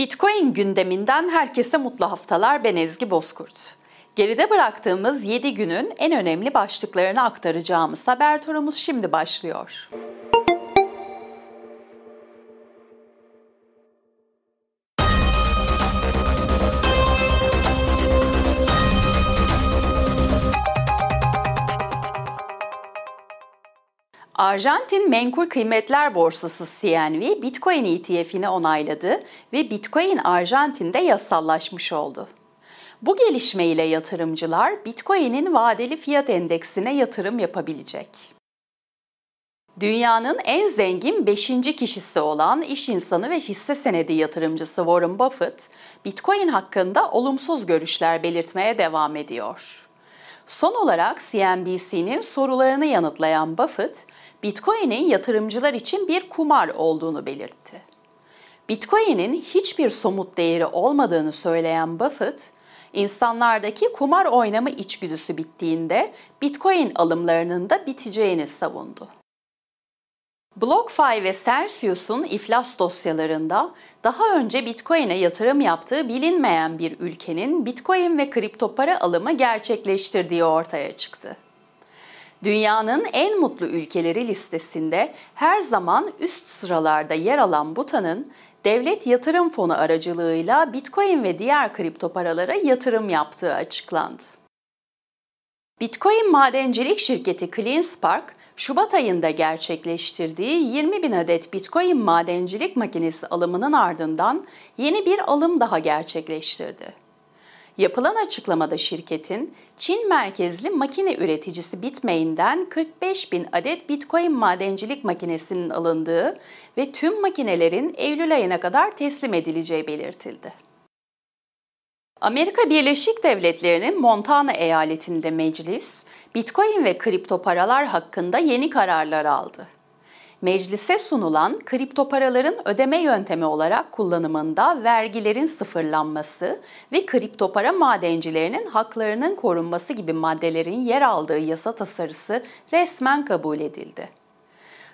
Bitcoin gündeminden herkese mutlu haftalar. Ben Ezgi Bozkurt. Geride bıraktığımız 7 günün en önemli başlıklarını aktaracağımız haber turumuz şimdi başlıyor. Arjantin Menkul Kıymetler Borsası CNV Bitcoin ETF'ini onayladı ve Bitcoin Arjantin'de yasallaşmış oldu. Bu gelişme ile yatırımcılar Bitcoin'in vadeli fiyat endeksine yatırım yapabilecek. Dünyanın en zengin 5. kişisi olan iş insanı ve hisse senedi yatırımcısı Warren Buffett, Bitcoin hakkında olumsuz görüşler belirtmeye devam ediyor. Son olarak CNBC'nin sorularını yanıtlayan Buffett, Bitcoin'in yatırımcılar için bir kumar olduğunu belirtti. Bitcoin'in hiçbir somut değeri olmadığını söyleyen Buffett, insanlardaki kumar oynama içgüdüsü bittiğinde Bitcoin alımlarının da biteceğini savundu. BlockFi ve Celsius'un iflas dosyalarında daha önce Bitcoin'e yatırım yaptığı bilinmeyen bir ülkenin Bitcoin ve kripto para alımı gerçekleştirdiği ortaya çıktı. Dünyanın en mutlu ülkeleri listesinde her zaman üst sıralarda yer alan Butan'ın devlet yatırım fonu aracılığıyla Bitcoin ve diğer kripto paralara yatırım yaptığı açıklandı. Bitcoin madencilik şirketi CleanSpark, Şubat ayında gerçekleştirdiği 20 bin adet Bitcoin madencilik makinesi alımının ardından yeni bir alım daha gerçekleştirdi. Yapılan açıklamada şirketin Çin merkezli makine üreticisi Bitmain'den 45 bin adet Bitcoin madencilik makinesinin alındığı ve tüm makinelerin Eylül ayına kadar teslim edileceği belirtildi. Amerika Birleşik Devletleri'nin Montana eyaletinde meclis, Bitcoin ve kripto paralar hakkında yeni kararlar aldı. Meclise sunulan kripto paraların ödeme yöntemi olarak kullanımında vergilerin sıfırlanması ve kripto para madencilerinin haklarının korunması gibi maddelerin yer aldığı yasa tasarısı resmen kabul edildi.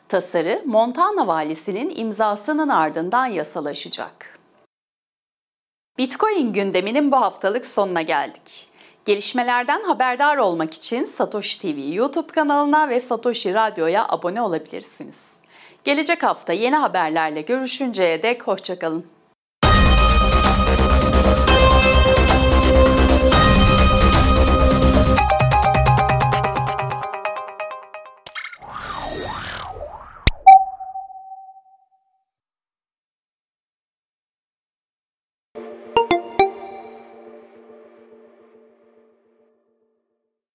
Tasarı Montana valisinin imzasının ardından yasalaşacak. Bitcoin gündeminin bu haftalık sonuna geldik. Gelişmelerden haberdar olmak için Satoshi TV YouTube kanalına ve Satoshi Radyo'ya abone olabilirsiniz. Gelecek hafta yeni haberlerle görüşünceye dek hoşçakalın.